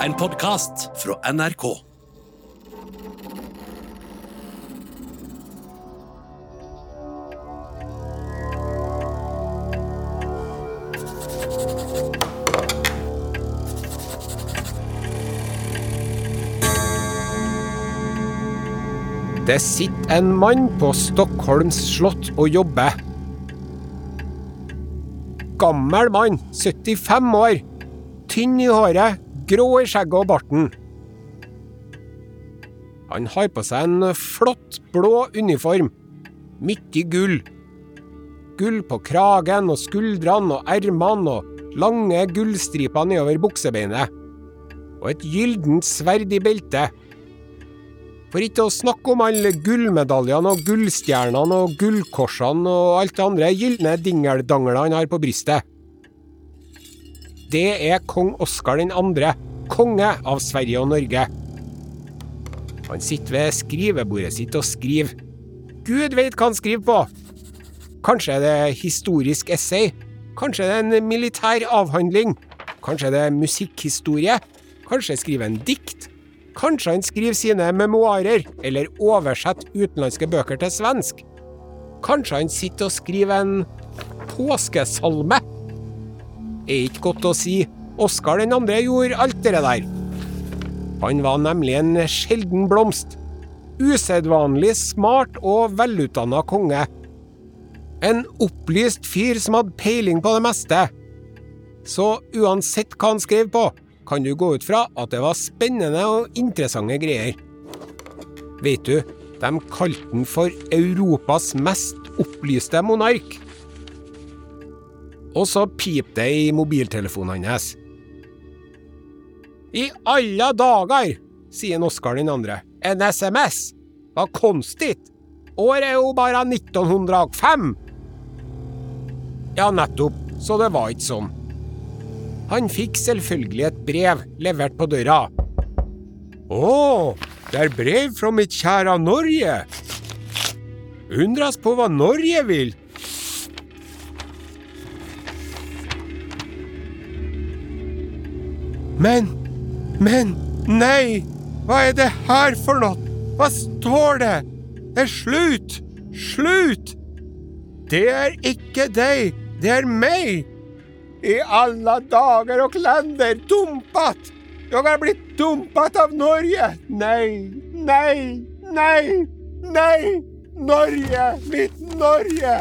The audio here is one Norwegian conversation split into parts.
En podkast fra NRK. Det sitter en mann på Stockholms slott og jobber. Gammel mann, 75 år. Tynn i håret, grå i skjegget og barten. Han har på seg en flott, blå uniform. Midt i gull. Gull på kragen og skuldrene og ermene og lange gullstriper nedover buksebeinet. Og et gyldent sverd i beltet. For ikke å snakke om alle gullmedaljene og gullstjernene og gullkorsene og alt det andre gylne dingeldanglene han har på brystet. Det er kong Oskar 2., konge av Sverige og Norge. Han sitter ved skrivebordet sitt og skriver. Gud veit hva han skriver på! Kanskje er det historisk essay? Kanskje er det en militær avhandling? Kanskje er det musikkhistorie? Kanskje skriver han dikt? Kanskje han skriver sine memoarer, eller oversetter utenlandske bøker til svensk? Kanskje han sitter og skriver en påskesalme? Er ikke godt å si. Oskar den andre gjorde alt det der. Han var nemlig en sjelden blomst. Usedvanlig smart og velutdanna konge. En opplyst fyr som hadde peiling på det meste. Så uansett hva han skrev på, kan du gå ut fra at det var spennende og interessante greier. Vet du, de kalte den for Europas mest opplyste monark. Og så pip det i mobiltelefonen hans. I alle dager, sier Oskar den andre. En SMS? Hva konstigt? Året er jo bare 1905. Ja, nettopp, så det var ikke sånn. Han fikk selvfølgelig et brev levert på døra. Å, det er brev fra mitt kjære Norge. Undres på hva Norge vil. Men, men, nei! Hva er det her for noe? Hva står det? Det er slutt! Slutt! Det er ikke deg, det er meg! I alle dager og klender, dumpat! Jeg har blitt dumpat av Norge! Nei, nei, nei, nei! Norge, mitt Norge!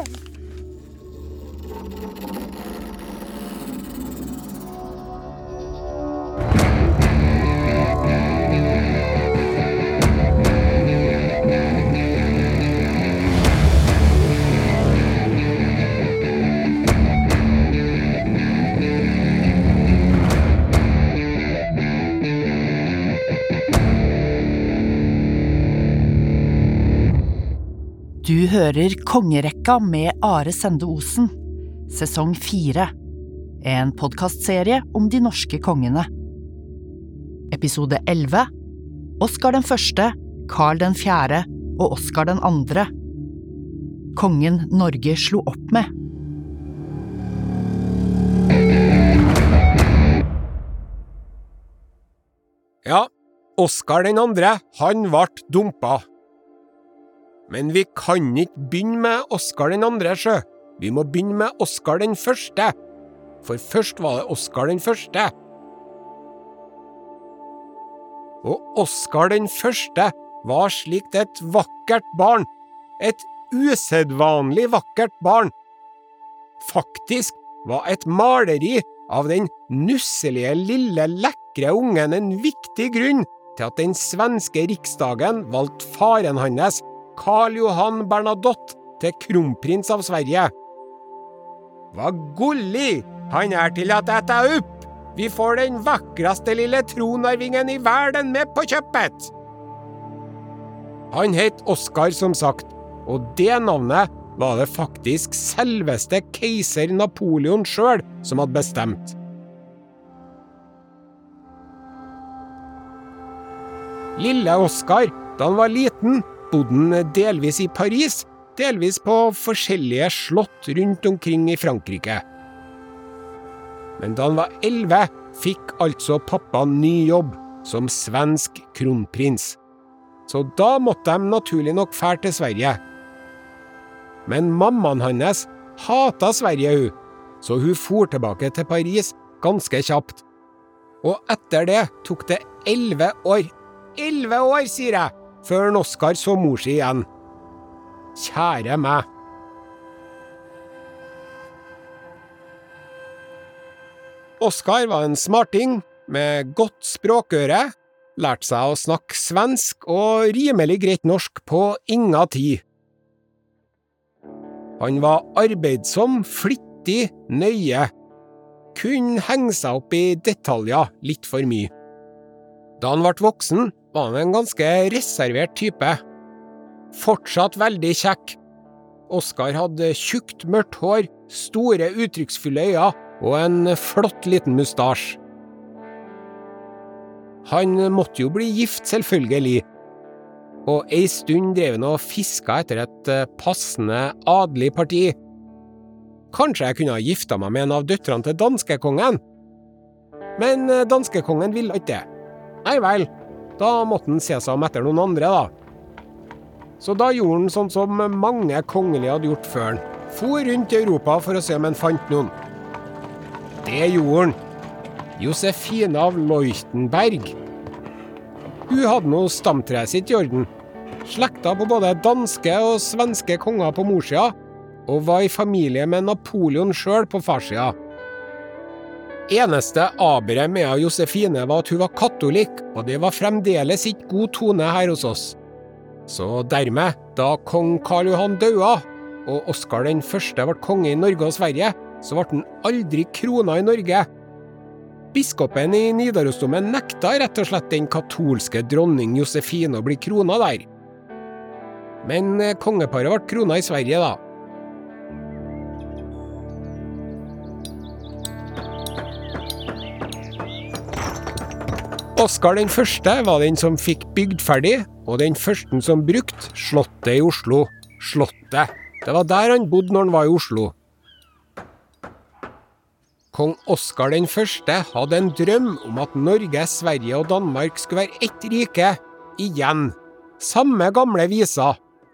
Du hører Kongerekka med Are Sende Osen, sesong fire. En podkastserie om de norske kongene. Episode elleve Oskar den første, Karl den fjerde og Oskar den andre. Kongen Norge slo opp med. Ja, Oskar den andre, han ble dumpa. Men vi kan ikke begynne med Oskar den andre, sjø. Vi må begynne med Oskar den første. For først var det Oskar den første. Og Oskar den første var slikt et vakkert barn. Et usedvanlig vakkert barn. Faktisk var et maleri av den nusselige, lille, lekre ungen en viktig grunn til at den svenske riksdagen valgte faren hans, Karl Johan Bernadotte, til kronprins av Sverige. Hva gullig han er til å ete opp! Vi får den vakreste lille tronarvingen i verden med på kjøpet! Han het Oskar, som sagt, og det navnet var det faktisk selveste keiser Napoleon sjøl som hadde bestemt. Lille Oskar, da han var liten, bodde han delvis i Paris, delvis på forskjellige slott rundt omkring i Frankrike. Men da han var elleve, fikk altså pappa ny jobb som svensk kronprins. Så da måtte de naturlig nok fære til Sverige. Men mammaen hans hata Sverige, hun, så hun for tilbake til Paris ganske kjapt. Og etter det tok det elleve år, elleve år, sier jeg, før Oskar så mor si igjen. Kjære meg. Oskar var en smarting med godt språkøre, lærte seg å snakke svensk og rimelig greit norsk på inga tid. Han var arbeidsom, flittig, nøye. Kunne henge seg opp i detaljer litt for mye. Da han ble voksen, var han en ganske reservert type. Fortsatt veldig kjekk. Oskar hadde tjukt, mørkt hår, store, uttrykksfulle øyne og en flott liten mustasje. Han måtte jo bli gift, selvfølgelig, og ei stund drev han og fiska etter et eh, passende adelig parti. Kanskje jeg kunne ha gifta meg med en av døtrene til danskekongen? Men eh, danskekongen ville ikke det. Nei vel, da måtte han se seg om etter noen andre, da. Så da gjorde han sånn som mange kongelige hadde gjort før han. For rundt i Europa for å se om han fant noen. Det gjorde han. Josefine av Leuchtenberg. Hun hadde nå stamtreet sitt i orden. Slekta på både danske og svenske konger på morssida, og var i familie med Napoleon sjøl på farssida. Eneste aberet med Josefine var at hun var katolikk, og det var fremdeles ikke god tone her hos oss. Så dermed, da kong Karl Johan daua, og Oskar den ble konge i Norge og Sverige, så ble han aldri krona i Norge. Biskopen i Nidarosdomen nekta rett og slett den katolske dronning Josefine å bli krona der. Men kongeparet ble krona i Sverige, da. Oskar den første var den som fikk bygd ferdig, og den første som brukte Slottet i Oslo. Slottet. Det var der han bodde når han var i Oslo. Kong Oskar den første hadde en drøm om at Norge, Sverige og Danmark skulle være ett rike. Igjen. Samme gamle visa.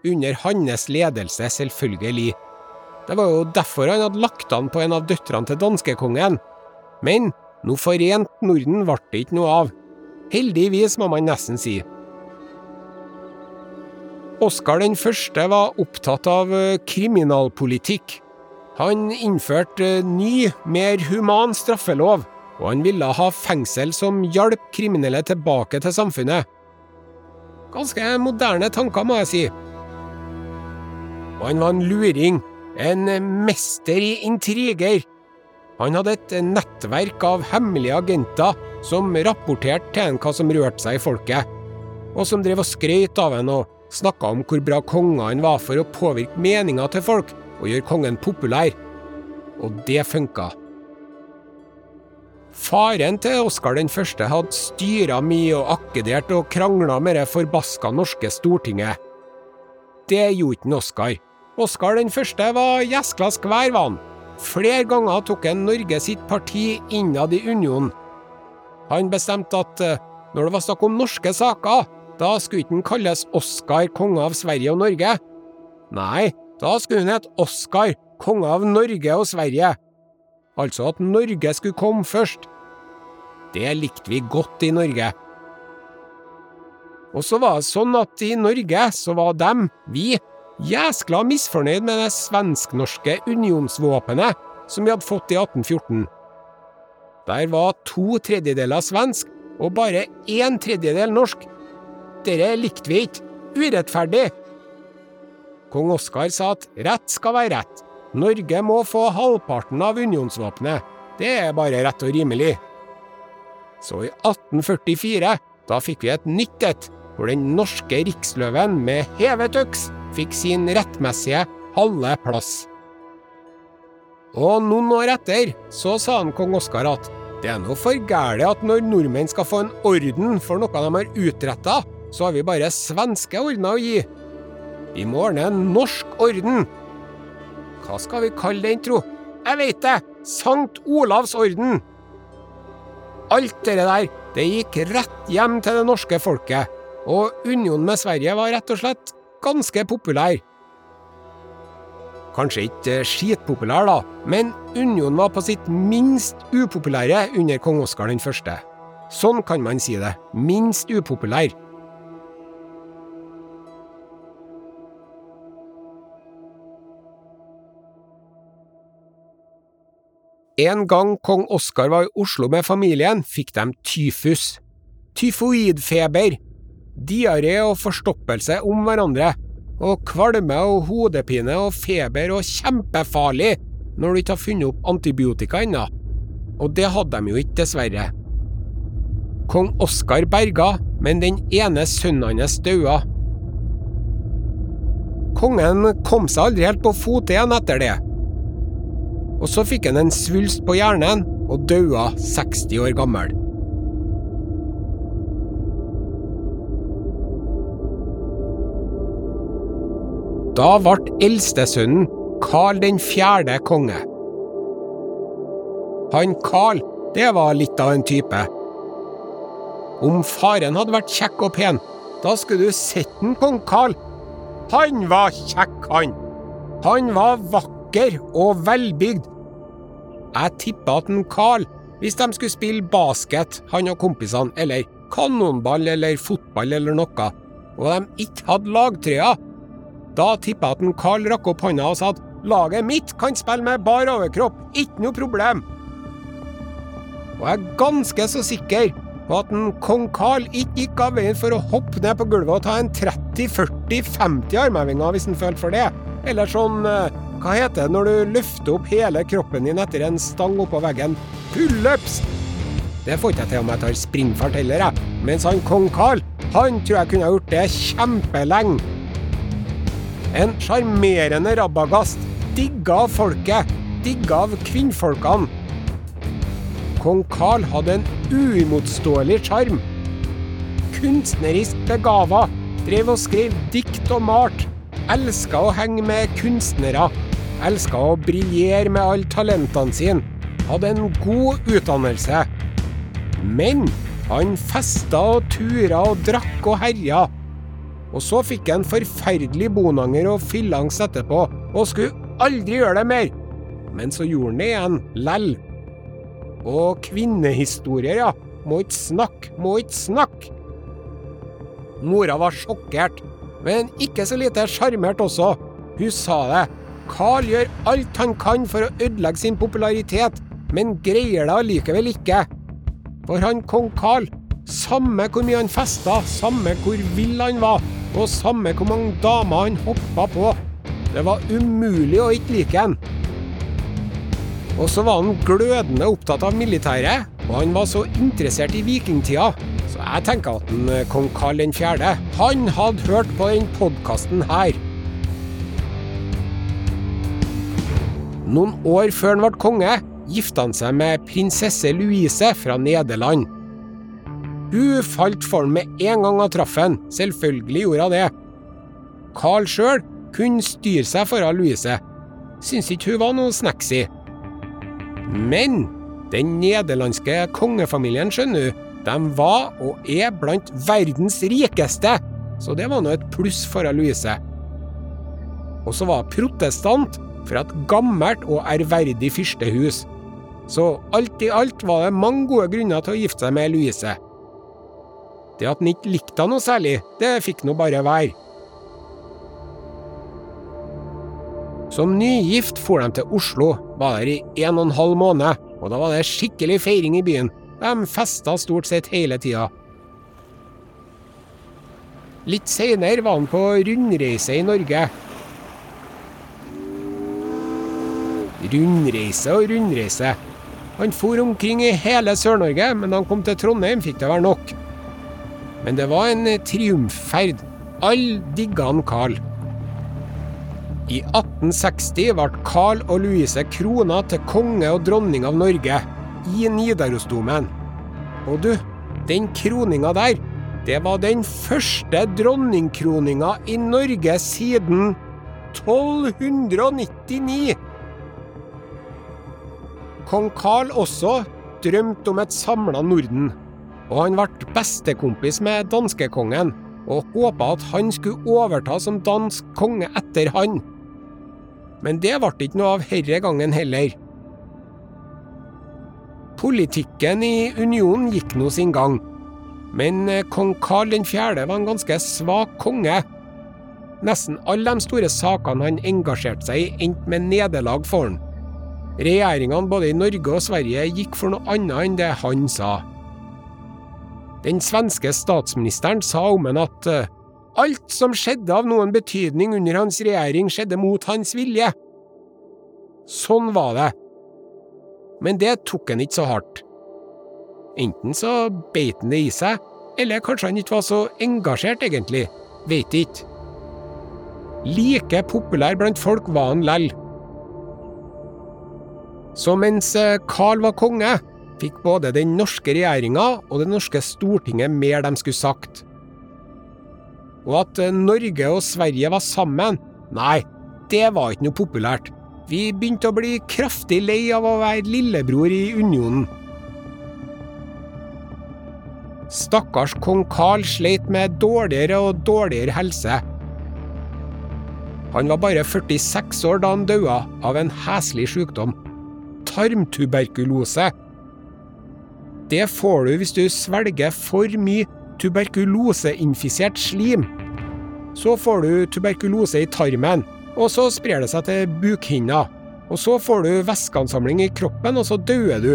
Under hans ledelse, selvfølgelig. Det var jo derfor han hadde lagt an på en av døtrene til danskekongen. Men noe forent Norden ble det ikke noe av. Heldigvis, må man nesten si. Oskar den første var opptatt av eh, kriminalpolitikk. Han innførte ny, mer human straffelov, og han ville ha fengsel som hjalp kriminelle tilbake til samfunnet. Ganske moderne tanker, må jeg si. Og han var en luring, en mester i intriger. Han hadde et nettverk av hemmelige agenter som rapporterte til en hva som rørte seg i folket, og som drev og skrøt av en og snakka om hvor bra konger han var for å påvirke meninga til folk og gjøre kongen populær. Og det funka. Faren til Oskar den hadde styra mye og akkedert og krangla med det forbaska norske stortinget. Det gjorde ikke Oskar. Oskar den var gjeskla skvær, var han. Flere ganger tok han Norge sitt parti innad i unionen. Han bestemte at eh, når det var snakk om norske saker, da skulle ikke kalles Oskar, konge av Sverige og Norge. Nei, da skulle han hete Oskar, konge av Norge og Sverige. Altså at Norge skulle komme først. Det likte vi godt i Norge. Og så var det sånn at i Norge så var dem, vi, jæskla misfornøyd med det svensk-norske unionsvåpenet som vi hadde fått i 1814. Der var to tredjedeler svensk og bare én tredjedel norsk. Dette likte vi ikke. Urettferdig. Kong Oskar sa at rett skal være rett. Norge må få halvparten av unionsvåpenet. Det er bare rett og rimelig. Så i 1844, da fikk vi et nytt et, hvor den norske riksløven med hevet øks fikk sin rettmessige halve plass. Og noen år etter så sa han kong Oskar at det er noe for gæli at når nordmenn skal få en orden for noe de har utretta, så har vi bare svenske ordener å gi. Vi må ordne en norsk orden. Hva skal vi kalle den, tro? Jeg veit det! Sankt Olavs orden! alt det der, det gikk rett hjem til det norske folket, og unionen med Sverige var rett og slett ganske populær. Kanskje ikke skitpopulær, da, men unionen var på sitt minst upopulære under kong Oskar 1. Sånn kan man si det. Minst upopulær. En gang kong Oskar var i Oslo med familien, fikk de tyfus. Tyfoidfeber. Diaré og forstoppelse om hverandre. Og kvalme og hodepine og feber og kjempefarlig når du ikke har funnet opp antibiotika ennå. Og det hadde de jo ikke, dessverre. Kong Oskar berga, men den ene sønnen hans daua. Kongen kom seg aldri helt på fot igjen etter det. Og så fikk han en svulst på hjernen og daua 60 år gammel. Da ble eldstesønnen Karl den fjerde konge. Han Karl, det var litt av en type. Om faren hadde vært kjekk og pen, da skulle du sett den kong Karl. Han var kjekk, han. Han var vakker og velbygd. Jeg tippa at en Carl, hvis de skulle spille basket, han og kompisene, eller kanonball eller fotball eller noe, og de ikke hadde lagtrøya, da tippa jeg at Carl rakk opp hånda og sa at laget mitt kan spille med bar overkropp, ikke noe problem. Og jeg er ganske så sikker på at en kong Carl ikke gikk av veien for å hoppe ned på gulvet og ta en 30-40-50 armhevinger hvis han følte for det, eller sånn eh, hva heter det når du løfter opp hele kroppen din etter en stang oppå veggen? Pullups! Det får ikke jeg til om jeg tar springfart heller, jeg. Mens han kong Carl, han tror jeg kunne ha gjort det kjempelenge. En sjarmerende rabagast, digga av folket, digga av kvinnfolkene. Kong Carl hadde en uimotståelig sjarm. Kunstnerisk begava, drev og skrev dikt og malte. Elska å henge med kunstnere. Elska å briljere med alle talentene sine. Hadde en god utdannelse. Men han festa og tura og drakk og herja. Og så fikk en forferdelig bonanger og fillangs etterpå, og skulle aldri gjøre det mer. Men så gjorde han det igjen, lell. Og kvinnehistorier, ja. Må ikke snakke, må ikke snakke. Mora var sjokkert, men ikke så lite sjarmert også. Hun sa det. Carl gjør alt han kan for å ødelegge sin popularitet, men greier det allikevel ikke. For han kong Carl, samme hvor mye han festa, samme hvor vill han var, og samme hvor mange damer han hoppa på, det var umulig å ikke like han. Og så var han glødende opptatt av militæret, og han var så interessert i vikingtida. Så jeg tenker at en, kong Karl 4. han hadde hørt på den podkasten her. Noen år før han ble konge, gifta han seg med prinsesse Louise fra Nederland. Hun falt for ham med en gang hun traff han, selvfølgelig gjorde hun det. Carl sjøl kunne styre seg foran Louise, syntes ikke hun var noe snacksy. Men den nederlandske kongefamilien, skjønner du, de var og er blant verdens rikeste, så det var nå et pluss for Louise. Og så var hun protestant fra et gammelt og ærverdig fyrstehus. Så alt i alt var det mange gode grunner til å gifte seg med Louise. Det at han ikke likte henne noe særlig, det fikk nå bare være. Som nygift for de til Oslo, var der i en og en halv måned, og da var det skikkelig feiring i byen. De festa stort sett hele tida. Litt seinere var han på rundreise i Norge. Rundreise og rundreise. Han for omkring i hele Sør-Norge, men da han kom til Trondheim, fikk det være nok. Men det var en triumfferd. Alle digga han Carl. I 1860 ble Carl og Louise krona til konge og dronning av Norge i Nidarosdomen. Og du, den kroninga der, det var den første dronningkroninga i Norge siden 1299. Kong Carl også drømte om et samla Norden, og han ble bestekompis med danskekongen og håpa at han skulle overta som dansk konge etter han. Men det ble ikke noe av herre gangen heller. Politikken i unionen gikk nå sin gang, men eh, kong Karl 4. var en ganske svak konge. Nesten alle de store sakene han engasjerte seg i, endte med nederlag for han. Regjeringene både i Norge og Sverige gikk for noe annet enn det han sa. Den svenske statsministeren sa om ham at eh, alt som skjedde av noen betydning under hans regjering, skjedde mot hans vilje. Sånn var det. Men det tok han ikke så hardt. Enten så beit han det i seg, eller kanskje han ikke var så engasjert, egentlig. Veit ikke. Like populær blant folk var han lell. Så mens Karl Carl var konge, fikk både den norske regjeringa og det norske stortinget mer de skulle sagt. Og at eh, Norge og Sverige var sammen, nei, det var ikke noe populært. Vi begynte å bli kraftig lei av å være lillebror i unionen. Stakkars kong Karl sleit med dårligere og dårligere helse. Han var bare 46 år da han døde av en heslig sykdom tarmtuberkulose. Det får du hvis du svelger for mye tuberkuloseinfisert slim. Så får du tuberkulose i tarmen, og så sprer det seg til bukhinna. Og så får du væskeansamling i kroppen, og så dør du.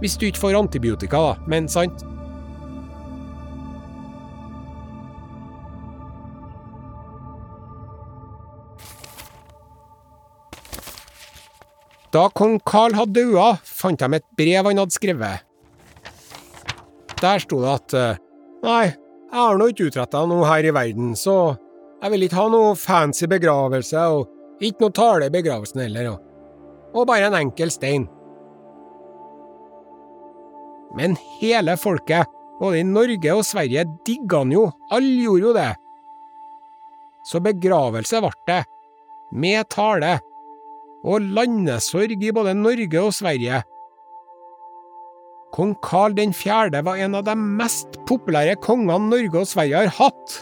Hvis du ikke får antibiotika, da, men sant? Da kong Karl hadde daua, fant de et brev han hadde skrevet. Der sto det at eh, Nei, jeg har nå ikke utretta noe her i verden, så jeg vil ikke ha noe fancy begravelse, og ikke noe tale i begravelsen heller, og, og bare en enkel stein. Men hele folket, både i Norge og Sverige, digga han jo, alle gjorde jo det. Så begravelse ble det, med tale, og landesorg i både Norge og Sverige. Kong Karl 4. var en av de mest populære kongene Norge og Sverige har hatt.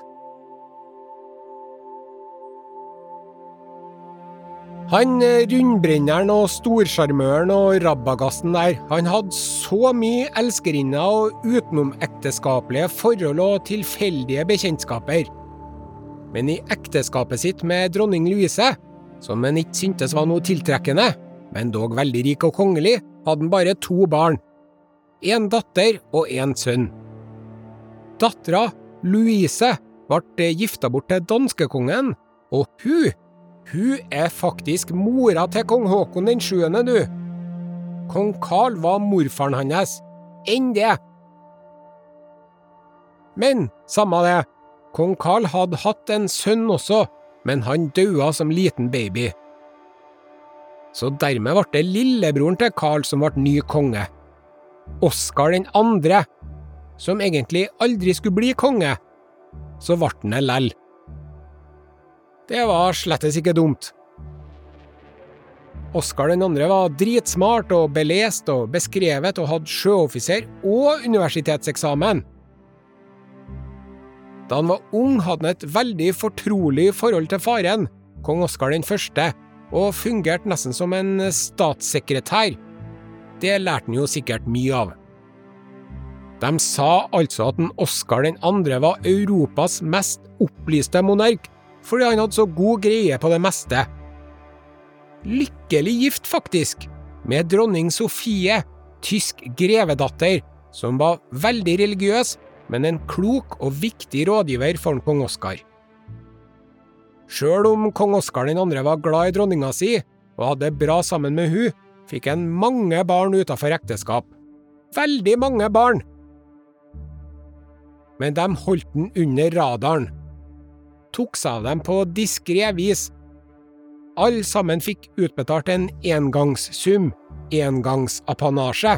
Han eh, rundbrenneren og storsjarmøren og rabagassen der, han hadde så mye elskerinner og utenomekteskapelige forhold og tilfeldige bekjentskaper. Men i ekteskapet sitt med dronning Louise som han ikke syntes var noe tiltrekkende, men dog veldig rik og kongelig, hadde han bare to barn. En datter og en sønn. Dattera, Louise, ble gifta bort til danskekongen, og hun, hun er faktisk mora til kong Haakon den sjuende, du. Kong Carl var morfaren hans. Enn det. Men samme det, kong Carl hadde hatt en sønn også, men han daua som liten baby. Så dermed ble det lillebroren til Carl som ble ny konge. Oskar den andre, som egentlig aldri skulle bli konge. Så ble han det lell. Det var slettes ikke dumt. Oskar den andre var dritsmart og belest og beskrevet og hadde sjøoffiser og universitetseksamen. Da han var ung, hadde han et veldig fortrolig forhold til faren, kong Oskar 1., og fungerte nesten som en statssekretær. Det lærte han jo sikkert mye av. De sa altså at Oskar 2. var Europas mest opplyste monark, fordi han hadde så god greie på det meste. Lykkelig gift, faktisk, med dronning Sofie, tysk grevedatter, som var veldig religiøs men en klok og viktig rådgiver for kong Oskar. Sjøl om kong Oskar 2. var glad i dronninga si og hadde bra sammen med hun, fikk han mange barn utenfor ekteskap. Veldig mange barn! Men de holdt den under radaren. Tok seg av dem på diskré vis. Alle sammen fikk utbetalt en engangssum, engangsapanasje.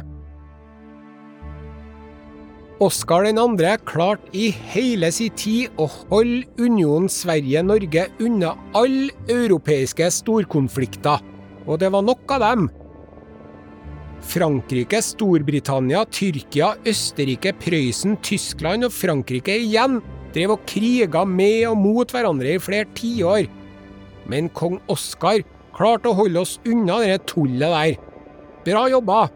Oskar 2. klarte i hele sin tid å holde unionen Sverige-Norge unna alle europeiske storkonflikter, og det var nok av dem. Frankrike, Storbritannia, Tyrkia, Østerrike, Prøysen, Tyskland og Frankrike igjen drev og kriga med og mot hverandre i flere tiår. Men kong Oskar klarte å holde oss unna det tullet der. Bra jobba!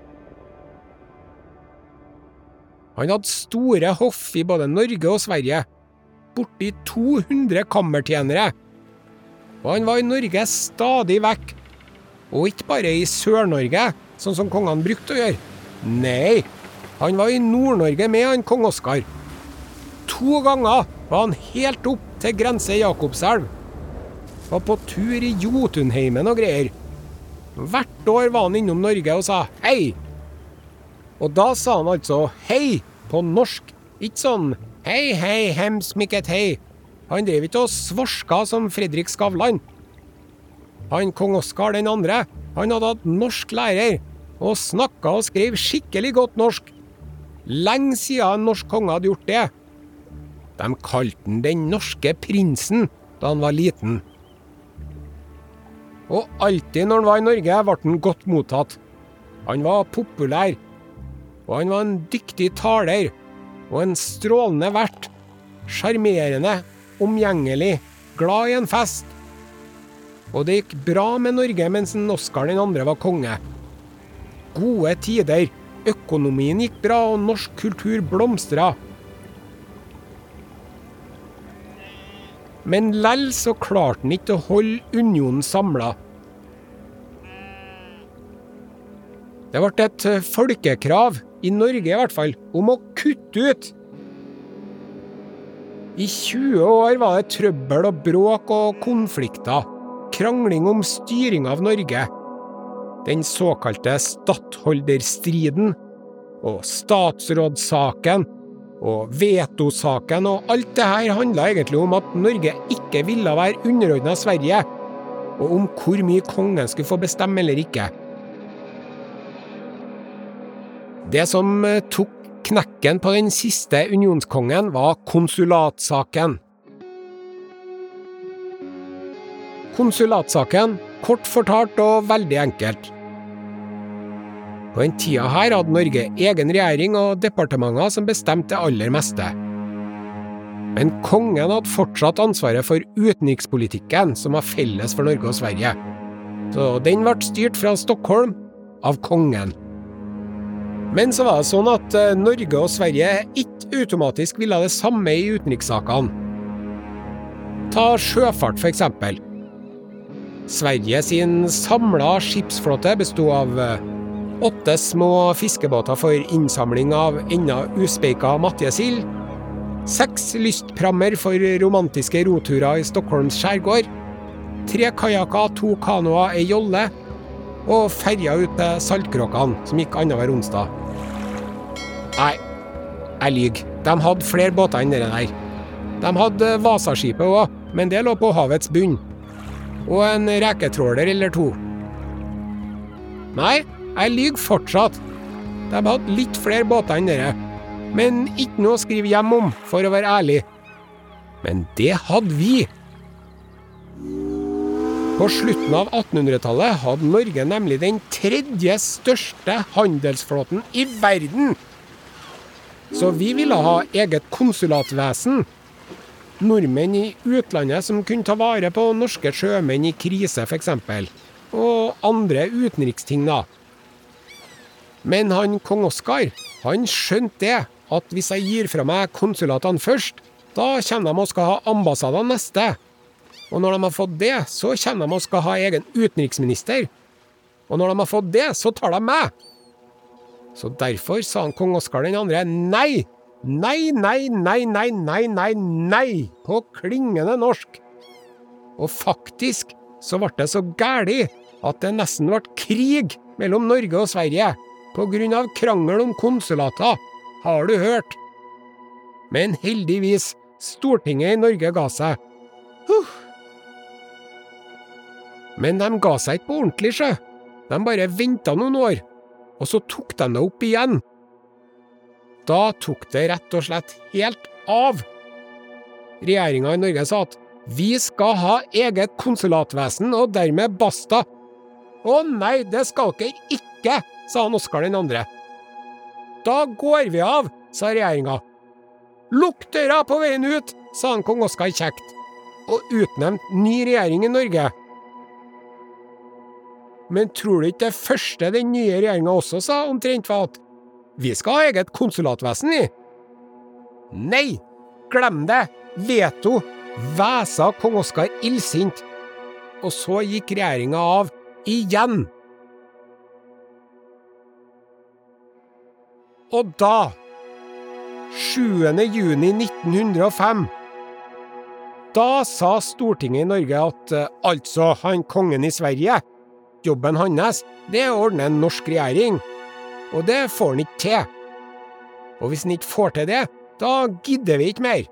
Han hadde store hoff i både Norge og Sverige. Borti 200 kammertjenere. Og han var i Norge stadig vekk. Og ikke bare i Sør-Norge, sånn som kongene brukte å gjøre. Nei, han var i Nord-Norge med han kong Oskar. To ganger var han helt opp til grense Jakobselv. Var på tur i Jotunheimen og greier. Hvert år var han innom Norge og sa hei. Og da sa han altså hei på norsk, ikke sånn hei, hei, hems mykket hei. Han drev ikke og svorska som Fredrik Skavlan. Han kong Oskar den andre, han hadde hatt norsk lærer, og snakka og skrev skikkelig godt norsk. Lenge siden en norsk konge hadde gjort det. De kalte han den norske prinsen da han var liten. Og alltid når han var i Norge, ble han godt mottatt. Han var populær, og han var en dyktig taler og en strålende vert. Sjarmerende, omgjengelig, glad i en fest. Og det gikk bra med Norge mens Oskar den andre var konge. Gode tider, økonomien gikk bra, og norsk kultur blomstra. Men lell så klarte han ikke å holde unionen samla. Det ble et folkekrav, i Norge i hvert fall, om å kutte ut. I 20 år var det trøbbel og bråk og konflikter, krangling om styring av Norge. Den såkalte stattholderstriden og statsrådssaken og vetosaken og alt det her handla egentlig om at Norge ikke ville være underordna Sverige, og om hvor mye kongen skulle få bestemme eller ikke. Det som eh, tok knekken på den siste unionskongen, var konsulatsaken. Konsulatsaken, kort fortalt og veldig enkelt. På den tida her hadde Norge egen regjering og departementer som bestemte det aller meste. Men kongen hadde fortsatt ansvaret for utenrikspolitikken, som var felles for Norge og Sverige. Så den ble styrt fra Stockholm av kongen. Men så var det sånn at eh, Norge og Sverige ikke automatisk ville det samme i utenrikssakene. Ta sjøfart, eksempel. Sverige sin samla skipsflåte besto av eh, åtte små fiskebåter for innsamling av ennå uspeika matjesild, seks lystprammer for romantiske roturer i Stockholms skjærgård, tre kajakker, to kanoer, ei jolle og ferja ut til Saltkråkene, som gikk annenhver onsdag. Nei, jeg lyver. De hadde flere båter enn det der. De hadde Vasaskipet òg, men det lå på havets bunn. Og en reketråler eller to. Nei, jeg lyver fortsatt. De hadde litt flere båter enn dere. Men ikke noe å skrive hjem om, for å være ærlig. Men det hadde vi. På slutten av 1800-tallet hadde Norge nemlig den tredje største handelsflåten i verden. Så vi ville ha eget konsulatvesen. Nordmenn i utlandet som kunne ta vare på norske sjømenn i krise, f.eks. Og andre utenriksting, da. Men han kong Oskar, han skjønte det, at hvis jeg gir fra meg konsulatene først, da kommer de og skal ha ambassader neste. Og når de har fått det, så kommer de og skal ha egen utenriksminister. Og når de har fått det, så tar de meg. Så derfor sa han kong Oskar 2. nei. Nei, nei, nei, nei, nei, nei, nei, på klingende norsk. Og faktisk så ble det så gæli at det nesten ble krig mellom Norge og Sverige på grunn av krangel om konsulater, har du hørt? Men heldigvis, Stortinget i Norge ga seg. Huh. Men de ga seg ikke på ordentlig, sjø. De bare venta noen år og så tok de det opp igjen. Da tok det rett og slett helt av. Regjeringa i Norge sa at vi skal ha eget konsulatvesen, og dermed basta. Å nei, det skal dere ikke, sa han Oskar den andre. Da går vi av, sa regjeringa. Lukk døra på veien ut, sa han kong Oskar kjekt, og utnevnte ny regjering i Norge. Men tror du ikke det første den nye regjeringa også sa omtrent var at vi skal ha eget konsulatvesen, vi? Nei, glem det, veto, væsa kong Oskar illsint. Og så gikk regjeringa av igjen. Og da, 7. juni 1905, da sa Stortinget i Norge at eh, altså, han kongen i Sverige, jobben hans, det er å ordne en norsk regjering, og det får han ikke til. Og hvis han ikke får til det, da gidder vi ikke mer.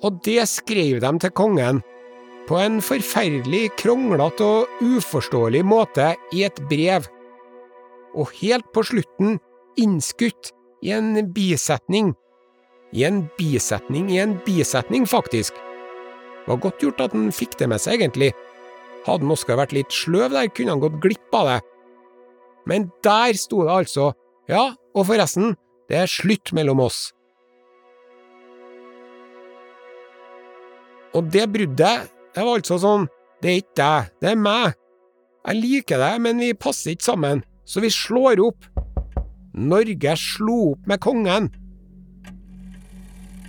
Og det skrev de til kongen, på en forferdelig kronglete og uforståelig måte i et brev. Og helt på slutten innskutt i en bisetning. I en bisetning i en bisetning, faktisk. Det var godt gjort at han fikk det med seg, egentlig. Hadde han vært litt sløv der, kunne han gått glipp av det. Men der sto det altså, ja, og forresten, det er slutt mellom oss. Og det bruddet, det var altså sånn, det er ikke deg, det er meg. Jeg liker deg, men vi passer ikke sammen, så vi slår opp. Norge slo opp med kongen.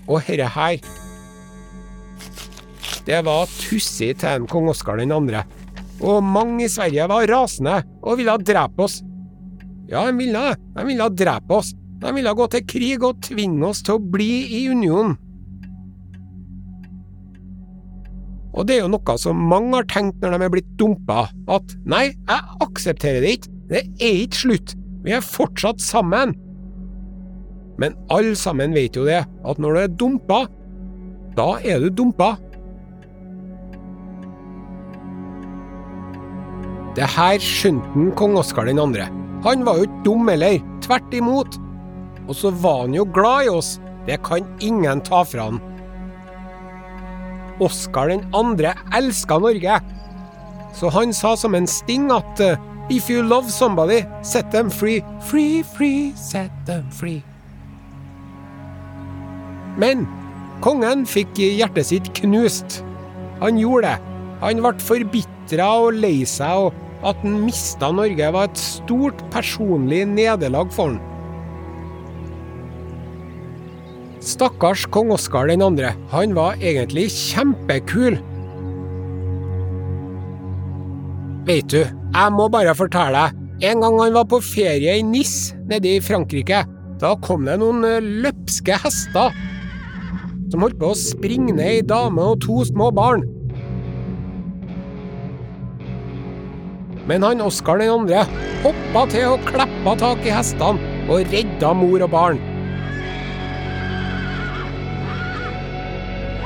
Og herre her Det var tussig til en kong Oskar den andre, og mange i Sverige var rasende og ville drepe oss. Ja, de ville det, de ville drepe oss, de ville gå til krig og tvinge oss til å bli i unionen. Og det er jo noe som mange har tenkt når de er blitt dumpa, at nei, jeg aksepterer det ikke, det er ikke slutt, vi er fortsatt sammen. Men alle sammen vet jo det, at når du er dumpa, da er du dumpa. Det her skjønte kong Oskar den andre. Han var jo ikke dum heller, tvert imot. Og så var han jo glad i oss, det kan ingen ta fra han. Oskar den andre elska Norge. Så han sa som en sting at uh, if you love somebody, set them free. Free, free, set them free. Men kongen fikk hjertet sitt knust. Han gjorde det. Han ble forbitra og lei seg, og at han mista Norge var et stort personlig nederlag for han. Stakkars kong Oskar den andre, han var egentlig kjempekul. Vet du, jeg må bare fortelle deg, en gang han var på ferie i Nis, nede i Frankrike, da kom det noen eh, løpske hester som holdt på å springe ned ei dame og to små barn. Men han Oskar den andre hoppa til og klappa tak i hestene og redda mor og barn.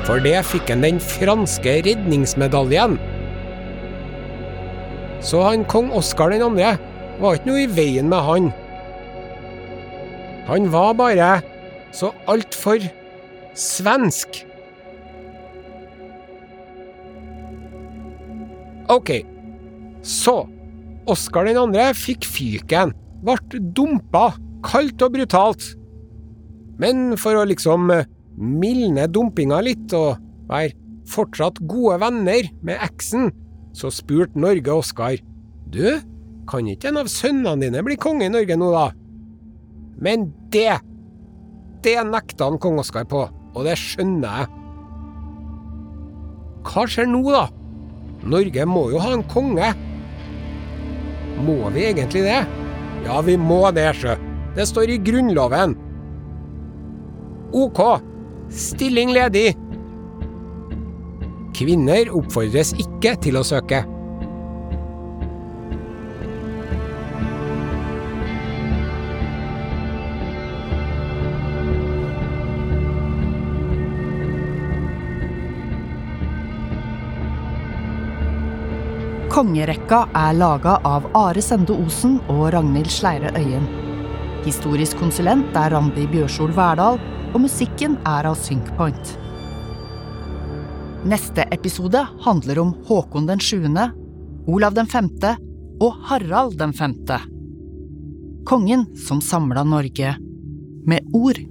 For det fikk han den franske redningsmedaljen. Så han kong Oskar den andre var ikke noe i veien med han. Han var bare så altfor svensk. Ok, så Oskar den andre fikk fyken, ble dumpa, kaldt og brutalt. Men for å liksom mildne dumpinga litt og være fortsatt gode venner med eksen, så spurte Norge Oskar Du, kan ikke en av sønnene dine bli konge i Norge nå, da? Men det Det nekta han kong Oskar på, og det skjønner jeg. Hva skjer nå, da? Norge må jo ha en konge. Må vi egentlig det? Ja, vi må det, sjø. Det står i Grunnloven. Ok, Stilling ledig! Kvinner oppfordres ikke til å søke. Kongerekka er laga av Are Sende Osen og Ragnhild Sleire Øyen. Historisk konsulent er Randi Bjørsol Verdal, og musikken er av Synkpoint. Neste episode handler om Håkon den 7., Olav den 5., og Harald den femte. Kongen som samla Norge med ord